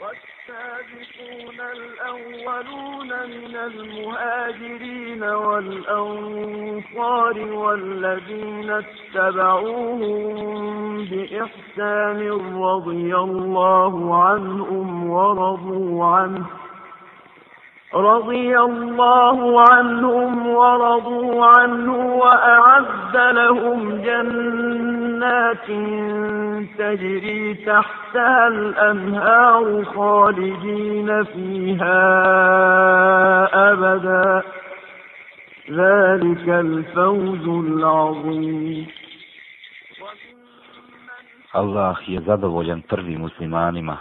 والسابقون الأولون من المهاجرين والأنصار والذين اتبعوهم بإحسان رضي الله عنهم ورضوا عنه رضي الله عنهم ورضوا عنه وأعد لهم جنات تجري تحتها الأنهار خالدين فيها أبدا ذلك الفوز العظيم Allah je zadovoljan prvim muslimanima,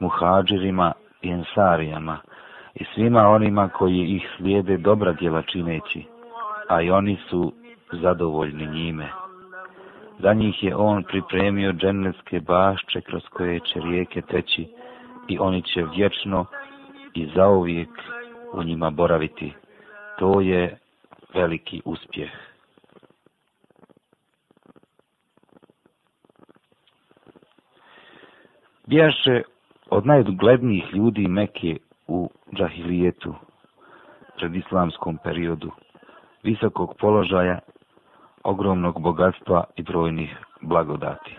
muhađirima i ensarijama, i svima onima koji ih slijede dobra djela čineći, a i oni su zadovoljni njime. Za njih je on pripremio dženevske bašče kroz koje će rijeke teći i oni će vječno i zauvijek u njima boraviti. To je veliki uspjeh. Bijaše od najuglednijih ljudi Meke u džahilijetu, pred islamskom periodu, visokog položaja, ogromnog bogatstva i brojnih blagodati.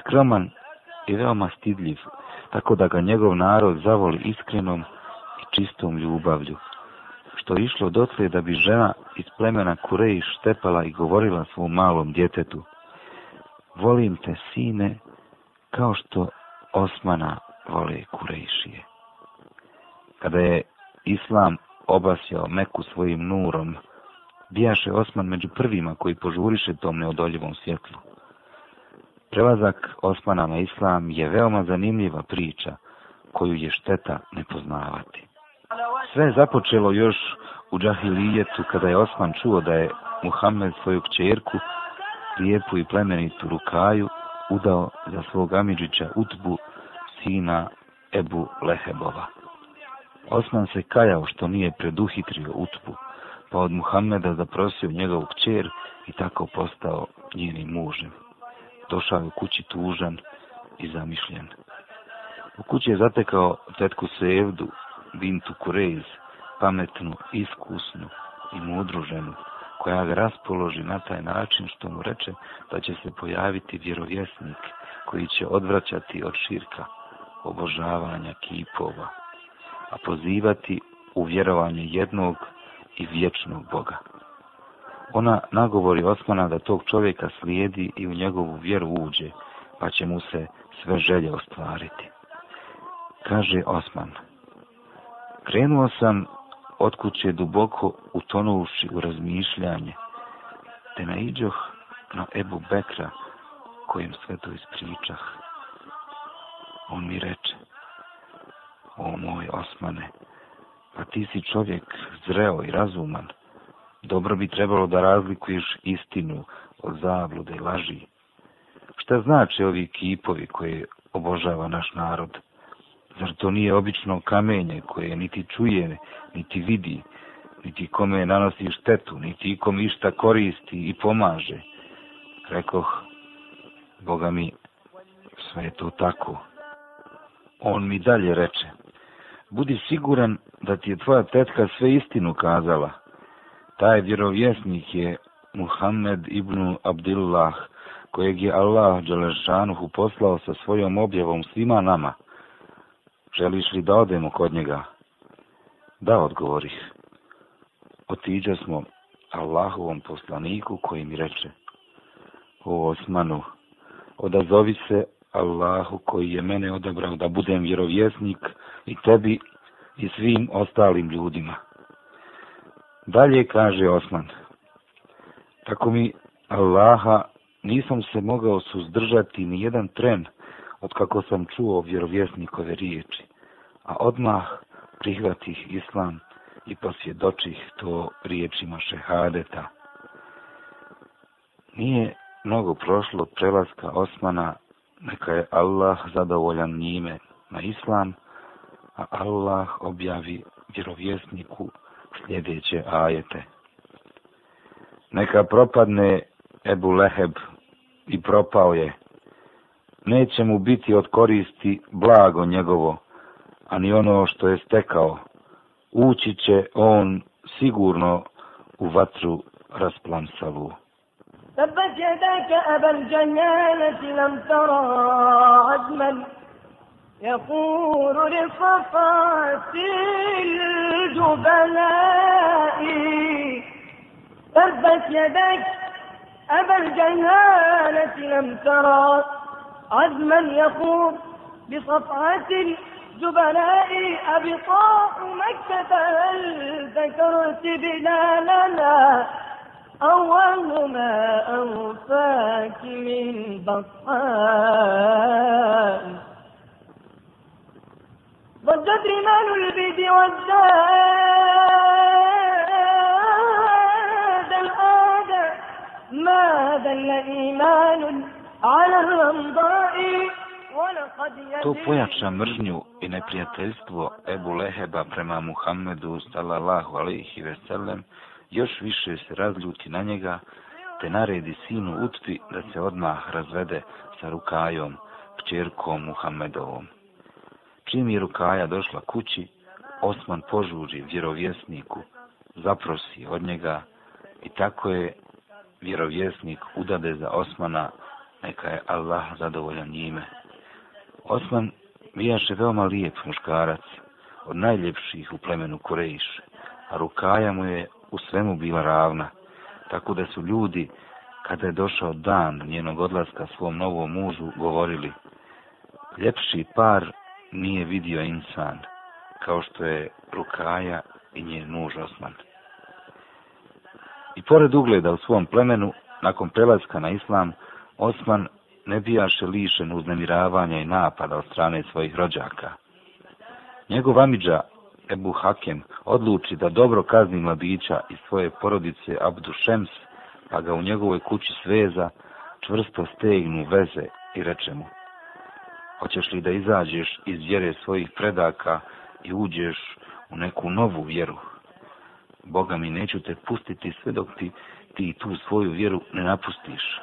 Skroman i veoma stidljiv, tako da ga njegov narod zavoli iskrenom i čistom ljubavlju, što je išlo dotle da bi žena iz plemena Kureji štepala i govorila svom malom djetetu, volim te sine kao što Osmana vole Kurejšije. Kada je Islam obasjao Meku svojim nurom, bijaše Osman među prvima koji požuriše tom neodoljivom svjetlu. Prelazak Osmana na Islam je veoma zanimljiva priča koju je šteta ne poznavati. Sve je započelo još u džahilijetu kada je Osman čuo da je Muhammed svoju kćerku, lijepu i plemenitu Rukaju, udao za svog Amidžića Utbu, sina Ebu Lehebova. Osman se kajao što nije preduhitrio utbu, pa od Muhammeda zaprosio njegovu kćer i tako postao njenim mužem. Došao u kući tužan i zamišljen. U kući je zatekao tetku Sevdu, Bintu Kurejz, pametnu, iskusnu i mudru ženu, koja ga raspoloži na taj način što mu reče da će se pojaviti vjerovjesnik koji će odvraćati od širka, obožavanja kipova, a pozivati u vjerovanje jednog i vječnog Boga. Ona nagovori Osmana da tog čovjeka slijedi i u njegovu vjeru uđe, pa će mu se sve želje ostvariti. Kaže Osman, krenuo sam od kuće duboko utonuši u razmišljanje, te naiđoh na Ebu Bekra, kojem sve to ispričah. On mi reče, o moj Osmane, a ti si čovjek zreo i razuman. Dobro bi trebalo da razlikuješ istinu od zablude i laži. Šta znači ovi kipovi koje obožava naš narod? Zar to nije obično kamenje koje niti čuje, niti vidi, niti kome nanosi štetu, niti ikom išta koristi i pomaže? Rekoh, Boga mi, sve je to tako. On mi dalje reče, budi siguran da ti je tvoja tetka sve istinu kazala. Taj vjerovjesnik je Muhammed ibn Abdillah, kojeg je Allah Đelešanuhu poslao sa svojom objavom svima nama. Želiš li da odemo kod njega? Da, odgovorih. Otiđe smo Allahovom poslaniku koji mi reče, o Osmanu, odazovi se Allahu koji je mene odabrao da budem vjerovjesnik i tebi i svim ostalim ljudima. Dalje kaže Osman, tako mi Allaha nisam se mogao suzdržati ni jedan tren od kako sam čuo vjerovjesnikove riječi, a odmah prihvatih islam i posvjedočih to riječima šehadeta. Nije mnogo prošlo prelaska Osmana neka je Allah zadovoljan njime na islam, a Allah objavi vjerovjesniku sljedeće ajete. Neka propadne Ebu Leheb i propao je. neće mu biti od koristi blago njegovo, ani ono što je stekao. Ući će on sigurno u vatru rasplamsalu. تبت يداك أبا الجهالة لم ترى عدما يقول لصفات الجبلاء تبت يداك أبا الجهالة لم ترى. عزما يقول بصفعة الجبلاء أبطاء مكة هل ذكرت بلالنا. أول ما أوفاك من بطحاء ضجت رمال البيد والزاد الآدى ما دل إيمان على الرمضاء To pojača mržnju i neprijateljstvo Ebu Leheba prema Muhammedu sallallahu alaihi ve sellem još više se razljuti na njega, te naredi sinu Utbi da se odmah razvede sa Rukajom, kćerkom Muhammedovom. Čim je Rukaja došla kući, Osman požuri vjerovjesniku, zaprosi od njega i tako je vjerovjesnik udade za Osmana, neka je Allah zadovoljan njime. Osman bijaše veoma lijep muškarac, od najljepših u plemenu Kurejiš, a Rukaja mu je u svemu bila ravna, tako da su ljudi, kada je došao dan njenog odlaska svom novom mužu, govorili ljepši par nije vidio insan, kao što je Rukaja i njen muž Osman. I pored ugleda u svom plemenu, nakon prelaska na islam, Osman ne bijaše lišen uznemiravanja i napada od strane svojih rođaka. Njegov amidža Ebu Hakem odluči da dobro kazni mladića i svoje porodice Abdu Šems, pa ga u njegovoj kući sveza, čvrsto stegnu veze i reče mu, hoćeš li da izađeš iz vjere svojih predaka i uđeš u neku novu vjeru? Boga mi neću te pustiti sve dok ti, ti tu svoju vjeru ne napustiš.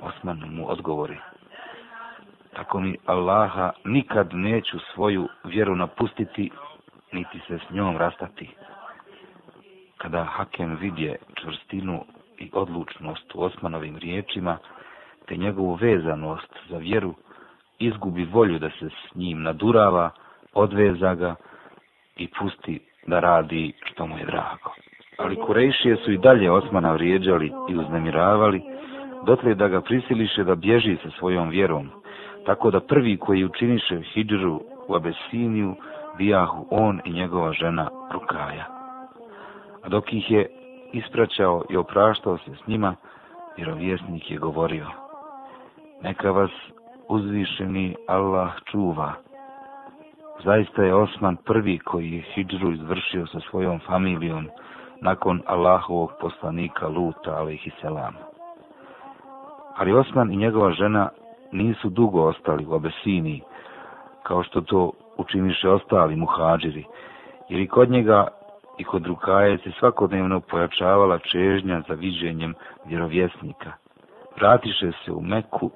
Osman mu odgovori, tako mi Allaha nikad neću svoju vjeru napustiti niti se s njom rastati. Kada Hakem vidje čvrstinu i odlučnost u Osmanovim riječima, te njegovu vezanost za vjeru, izgubi volju da se s njim nadurava, odveza ga i pusti da radi što mu je drago. Ali Kurejšije su i dalje Osmana vrijeđali i uznemiravali, dotle da ga prisiliše da bježi sa svojom vjerom, tako da prvi koji učiniše hidžru u Abesiniju, bijahu on i njegova žena Rukaja. A dok ih je ispraćao i opraštao se s njima, vjerovjesnik je govorio, neka vas uzvišeni Allah čuva. Zaista je Osman prvi koji je hijđru izvršio sa svojom familijom nakon Allahovog poslanika Luta, alaihisselam. Ali Osman i njegova žena nisu dugo ostali u Abesiniji, kao što to učiniše ostali muhađiri, jer i kod njega i kod Rukaje se svakodnevno pojačavala čežnja za viđenjem vjerovjesnika. Vratiše se u Meku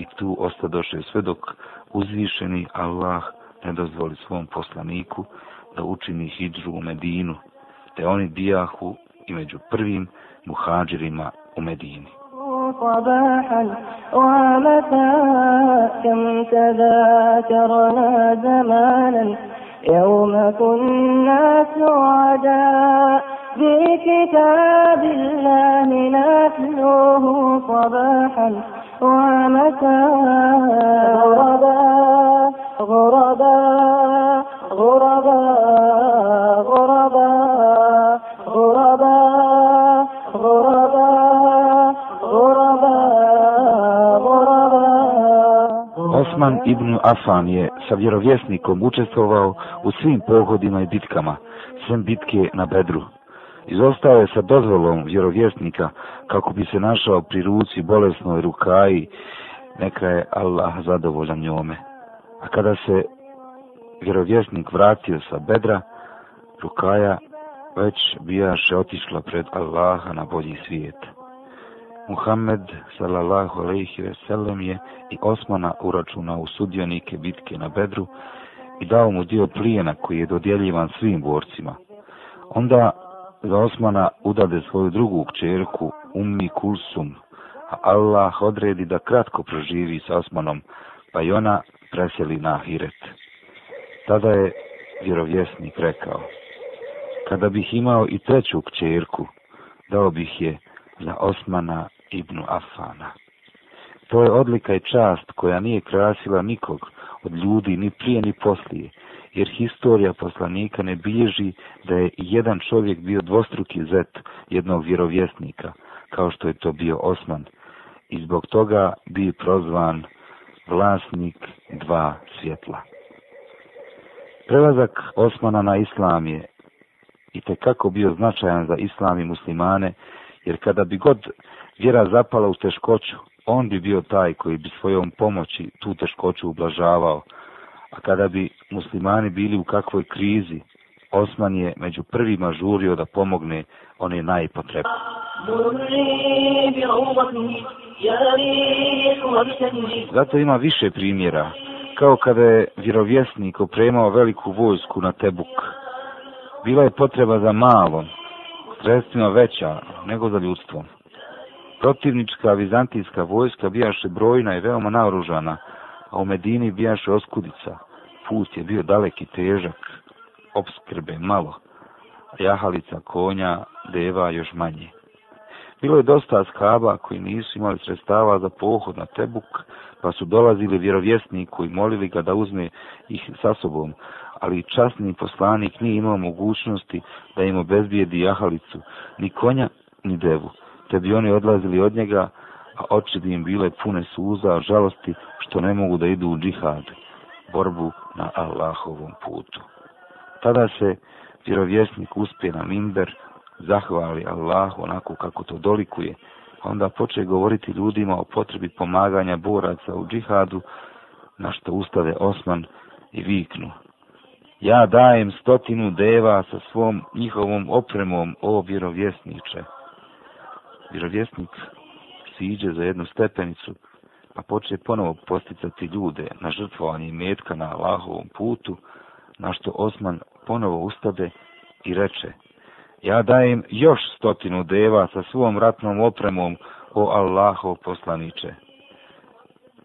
i tu ostadoše sve dok uzvišeni Allah ne dozvoli svom poslaniku da učini hijđru u Medinu, te oni bijahu i među prvim muhađirima u Medini. صباحا ومساء كم تذاكرنا زمانا يوم كنا سعداء بكتاب الله نتلوه صباحا ومساء غربا غربا غربا غربا غربا Osman ibn Afan je sa vjerovjesnikom učestvovao u svim pohodima i bitkama, sem bitke na Bedru. Izostao je sa dozvolom vjerovjesnika kako bi se našao pri ruci bolesnoj rukaji, neka je Allah zadovoljan njome. A kada se vjerovjesnik vratio sa Bedra, rukaja već bijaše otišla pred Allaha na bolji svijet. Muhammed sallallahu alejhi ve sellem je i Osmana uračunao u sudionike bitke na Bedru i dao mu dio plijena koji je dodjeljivan svim borcima. Onda za Osmana udade svoju drugu kćerku Ummi Kulsum, a Allah odredi da kratko proživi sa Osmanom, pa i ona preseli na Ahiret. Tada je vjerovjesnik rekao, kada bih imao i treću kćerku, dao bih je za Osmana ibn Afana. To je odlika i čast koja nije krasila nikog od ljudi ni prije ni poslije, jer historija poslanika ne bilježi da je jedan čovjek bio dvostruki zet jednog vjerovjesnika, kao što je to bio Osman, i zbog toga bi prozvan vlasnik dva svjetla. Prelazak Osmana na islam je i kako bio značajan za islam i muslimane, jer kada bi god vjera zapala u teškoću, on bi bio taj koji bi svojom pomoći tu teškoću ublažavao, a kada bi muslimani bili u kakvoj krizi, Osman je među prvima žurio da pomogne one najpotrebne. Zato ima više primjera, kao kada je vjerovjesnik opremao veliku vojsku na Tebuk. Bila je potreba za malom, sredstvima veća nego za ljudstvom. Protivnička vizantijska vojska bijaše brojna i veoma naoružana, a u Medini bijaše oskudica. Put je bio dalek i težak, obskrbe malo, a jahalica konja deva još manje. Bilo je dosta skaba koji nisu imali sredstava za pohod na Tebuk, pa su dolazili vjerovjesniku i molili ga da uzme ih sa sobom, ali časni poslanik nije imao mogućnosti da im obezbijedi jahalicu, ni konja, ni devu, te bi oni odlazili od njega, a oči bi im bile pune suza, žalosti, što ne mogu da idu u džihad, borbu na Allahovom putu. Tada se vjerovjesnik uspije na Mimber, zahvali Allahu onako kako to dolikuje, onda poče govoriti ljudima o potrebi pomaganja boraca u džihadu, na što ustade Osman i viknu. Ja dajem stotinu deva sa svom njihovom opremom, o vjerovjesniče. Vjerovjesnik siđe za jednu stepenicu, pa poče ponovo posticati ljude na žrtvovanje metka na Allahovom putu, na što Osman ponovo ustade i reče, ja dajem još stotinu deva sa svom ratnom opremom o Allahov poslaniče.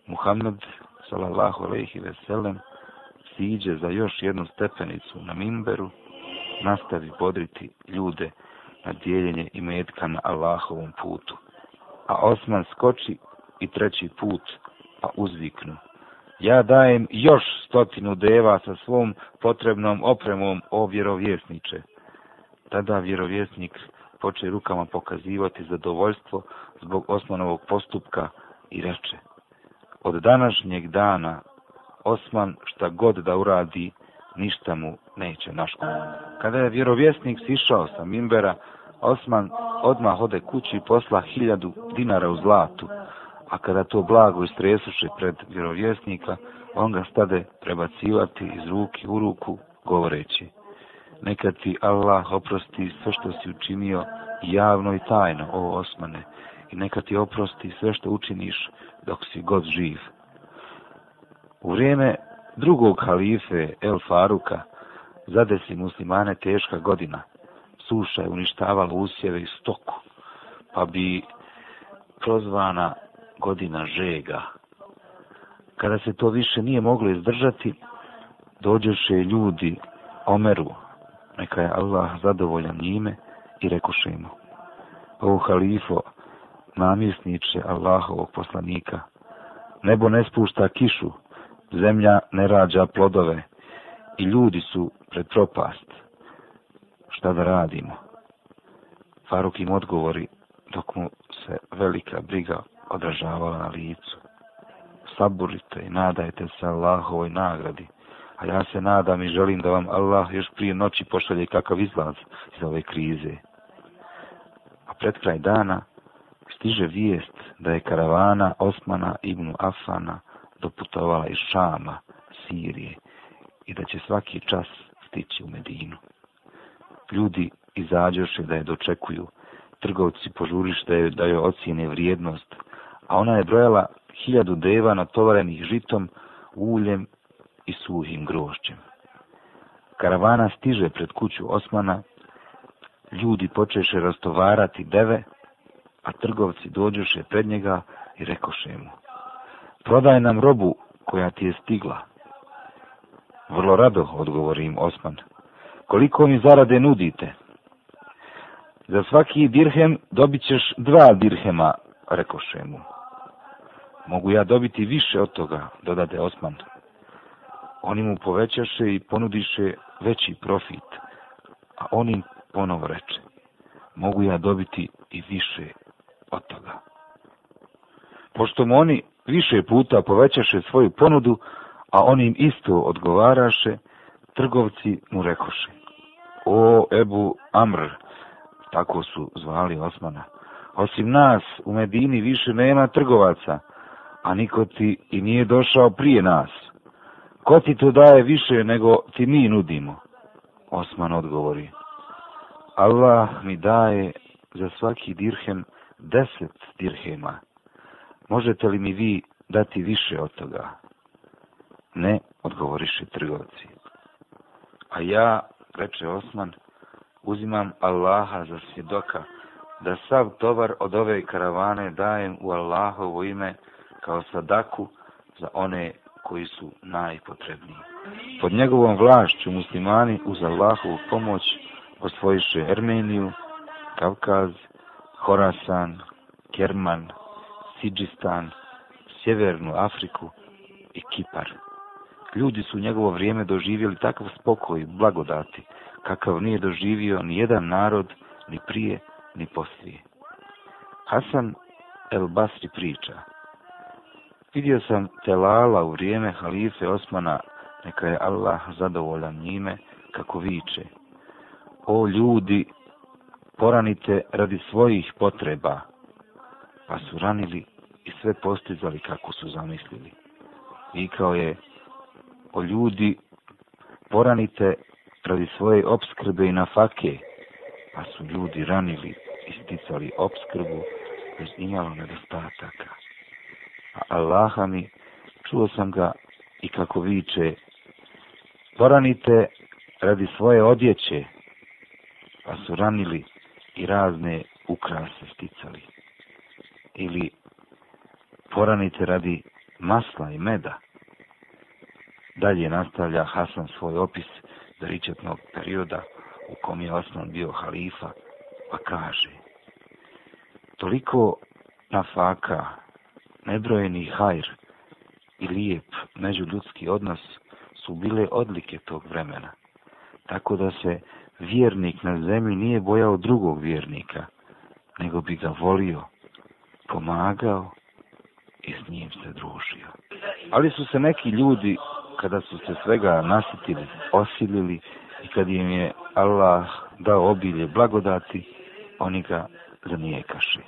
Muhammed, salallahu alaihi veselem, siđe za još jednu stepenicu na Mimberu, nastavi podriti ljude na dijeljenje i metka na Allahovom putu. A Osman skoči i treći put, pa uzviknu. Ja dajem još stotinu deva sa svom potrebnom opremom o vjerovjesniče. Tada vjerovjesnik poče rukama pokazivati zadovoljstvo zbog Osmanovog postupka i reče Od današnjeg dana Osman šta god da uradi, ništa mu neće naškoditi. Kada je vjerovjesnik sišao sa Mimbera, Osman odmah ode kući i posla hiljadu dinara u zlatu, a kada to blago istresuše pred vjerovjesnika, on ga stade prebacivati iz ruke u ruku, govoreći, neka ti Allah oprosti sve što si učinio javno i tajno, o Osmane, i neka ti oprosti sve što učiniš dok si god živ. U vrijeme drugog halife El Faruka zadesi muslimane teška godina. Suša je uništavala usjeve i stoku, pa bi prozvana godina žega. Kada se to više nije moglo izdržati, dođeše ljudi Omeru, neka je Allah zadovoljan njime i rekoše mu, o halifo, namjesniče Allahovog poslanika, nebo ne spušta kišu, zemlja ne rađa plodove i ljudi su pred propast. Šta da radimo? Faruk im odgovori dok mu se velika briga odražavala na licu. Saburite i nadajte se Allahovoj nagradi, a ja se nadam i želim da vam Allah još prije noći pošalje kakav izlaz iz ove krize. A pred kraj dana stiže vijest da je karavana Osmana ibn Afana doputovala iz Šama, Sirije, i da će svaki čas stići u Medinu. Ljudi izađoše da je dočekuju, trgovci požurište da joj ocijene vrijednost, a ona je brojala hiljadu deva natovarenih žitom, uljem i suhim grošćem. Karavana stiže pred kuću Osmana, ljudi počeše rastovarati deve, a trgovci dođoše pred njega i rekoše mu, prodaj nam robu koja ti je stigla. Vrlo rado, odgovori im Osman. Koliko mi zarade nudite? Za svaki dirhem dobit ćeš dva dirhema, rekoše mu. Mogu ja dobiti više od toga, dodade Osman. Oni mu povećaše i ponudiše veći profit, a on im ponovo reče. Mogu ja dobiti i više od toga. Pošto mu oni više puta povećaše svoju ponudu, a on im isto odgovaraše, trgovci mu rekoše. O Ebu Amr, tako su zvali Osmana, osim nas u Medini više nema trgovaca, a niko ti i nije došao prije nas. Ko ti to daje više nego ti mi nudimo? Osman odgovori. Allah mi daje za svaki dirhem deset dirhema. Možete li mi vi dati više od toga? Ne, odgovoriše trgovci. A ja, reče Osman, uzimam Allaha za svjedoka, da sav tovar od ove karavane dajem u Allahovo ime kao sadaku za one koji su najpotrebniji. Pod njegovom vlašću muslimani uz Allahovu pomoć osvojiše Ermeniju, Kavkaz, Horasan, Kerman, Sidžistan, Sjevernu Afriku i Kipar. Ljudi su u njegovo vrijeme doživjeli takav spokoj blagodati, kakav nije doživio ni jedan narod, ni prije, ni poslije. Hasan el Basri priča. Vidio sam Telala u vrijeme halife Osmana, neka je Allah zadovoljan njime, kako viče. O ljudi, poranite radi svojih potreba, pa su ranili i sve postizali kako su zamislili. Vikao je, o ljudi, poranite radi svoje obskrbe i nafake, pa su ljudi ranili i sticali obskrbu bez imalo nedostataka. A Allaha mi, čuo sam ga i kako viče, poranite radi svoje odjeće, pa su ranili i razne ukrase sticali. Ili poranite radi masla i meda. Dalje nastavlja Hasan svoj opis zaričetnog perioda u kom je Osman bio halifa, pa kaže Toliko nafaka, nebrojeni hajr i lijep međuljudski odnos su bile odlike tog vremena, tako da se vjernik na zemlji nije bojao drugog vjernika, nego bi ga volio, pomagao i s njim se družio. Ali su se neki ljudi, kada su se svega nasitili, osilili i kad im je Allah dao obilje blagodati, oni ga zanijekaše.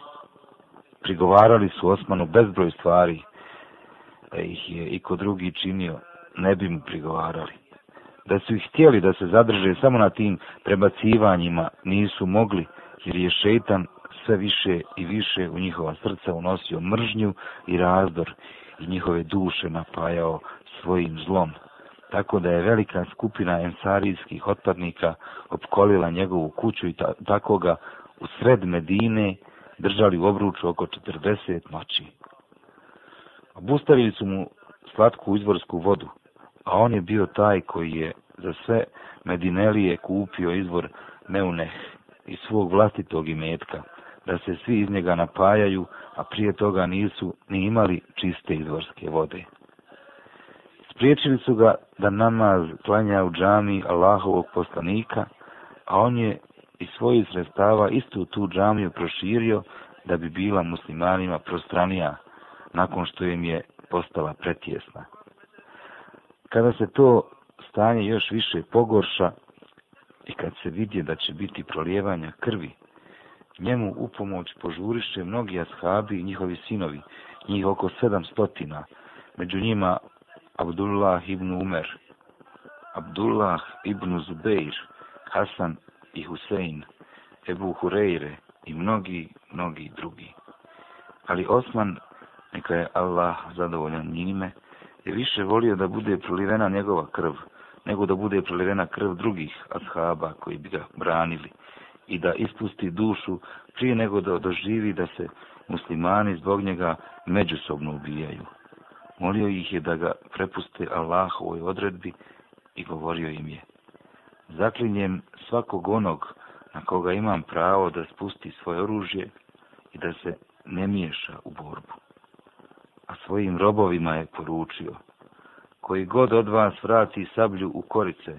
Prigovarali su Osmanu bezbroj stvari, da ih je i ko drugi činio, ne bi mu prigovarali da su ih htjeli da se zadrže samo na tim prebacivanjima, nisu mogli, jer je šeitan sve više i više u njihova srca unosio mržnju i razdor i njihove duše napajao svojim zlom. Tako da je velika skupina ensarijskih otpadnika opkolila njegovu kuću i ta tako ga u sred Medine držali u obruču oko 40 noći. Obustavili su mu slatku izvorsku vodu, a on je bio taj koji je za sve Medinelije kupio izvor Neuneh iz svog vlastitog imetka, da se svi iz njega napajaju, a prije toga nisu ni imali čiste izvorske vode. Spriječili su ga da namaz klanja u džami Allahovog poslanika, a on je iz svojih sredstava istu tu džamiju proširio da bi bila muslimanima prostranija nakon što im je postala pretjesna. Kada se to stanje još više pogorša i kad se vidje da će biti prolijevanja krvi, njemu u pomoć požuriše mnogi ashabi i njihovi sinovi, njih oko sedam stotina, među njima Abdullah ibn Umer, Abdullah ibn Zubeir, Hasan i Husein, Ebu Hureyre i mnogi, mnogi drugi. Ali Osman, neka je Allah zadovoljan njime, je više volio da bude prolivena njegova krv, nego da bude prolivena krv drugih ashaba koji bi ga branili i da ispusti dušu prije nego da doživi da se muslimani zbog njega međusobno ubijaju. Molio ih je da ga prepuste Allahovoj odredbi i govorio im je. Zaklinjem svakog onog na koga imam pravo da spusti svoje oružje i da se ne miješa u borbu. A svojim robovima je poručio, koji god od vas vrati sablju u korice,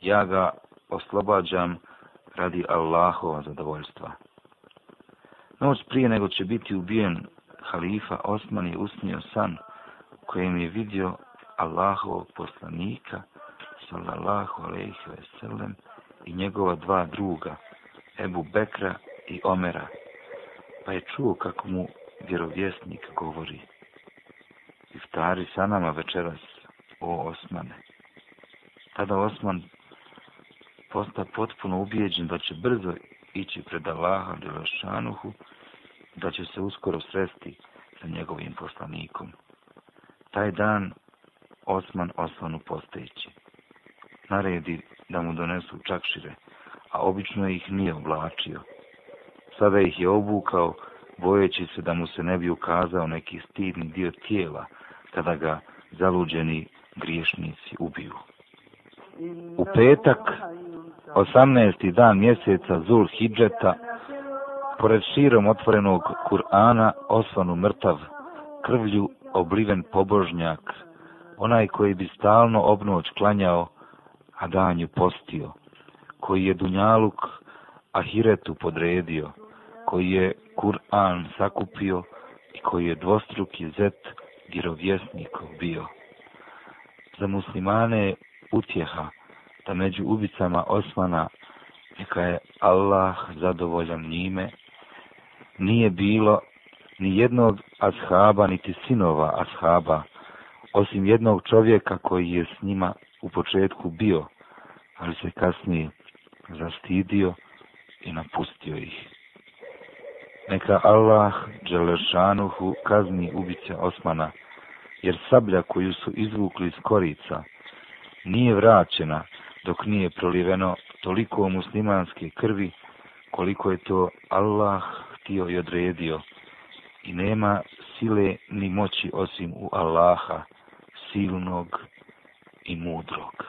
ja ga oslobađam radi Allahova zadovoljstva. Noć prije nego će biti ubijen halifa, Osman je usnio san kojem je vidio Allahovog poslanika, sallallahu alaihi ve sellem, i njegova dva druga, Ebu Bekra i Omera, pa je čuo kako mu vjerovjesnik govori. Iftari sa nama večeras, o Osmane. Tada Osman posta potpuno ubijeđen da će brzo ići pred Allaha Đelešanuhu, da će se uskoro sresti sa njegovim poslanikom. Taj dan Osman Osmanu postajeći. Naredi da mu donesu čakšire, a obično ih nije oblačio. Sada ih je obukao, bojeći se da mu se ne bi ukazao neki stidni dio tijela, kada ga zaluđeni griješnici ubiju. U petak, 18. dan mjeseca Zul Hidžeta, pored širom otvorenog Kur'ana osvanu mrtav, krvlju obliven pobožnjak, onaj koji bi stalno obnoć klanjao, a danju postio, koji je Dunjaluk Ahiretu podredio, koji je Kur'an sakupio i koji je dvostruki zet vjerovjesnikov bio. Za muslimane utjeha da među ubicama Osmana, neka je Allah zadovoljan njime, nije bilo ni jednog ashaba, niti sinova ashaba, osim jednog čovjeka koji je s njima u početku bio, ali se kasnije zastidio i napustio ih. Neka Allah Đelešanuhu kazni ubice Osmana, jer sablja koju su izvukli iz korica nije vraćena dok nije proliveno toliko muslimanske krvi koliko je to Allah htio i odredio i nema sile ni moći osim u Allaha silnog i mudrog.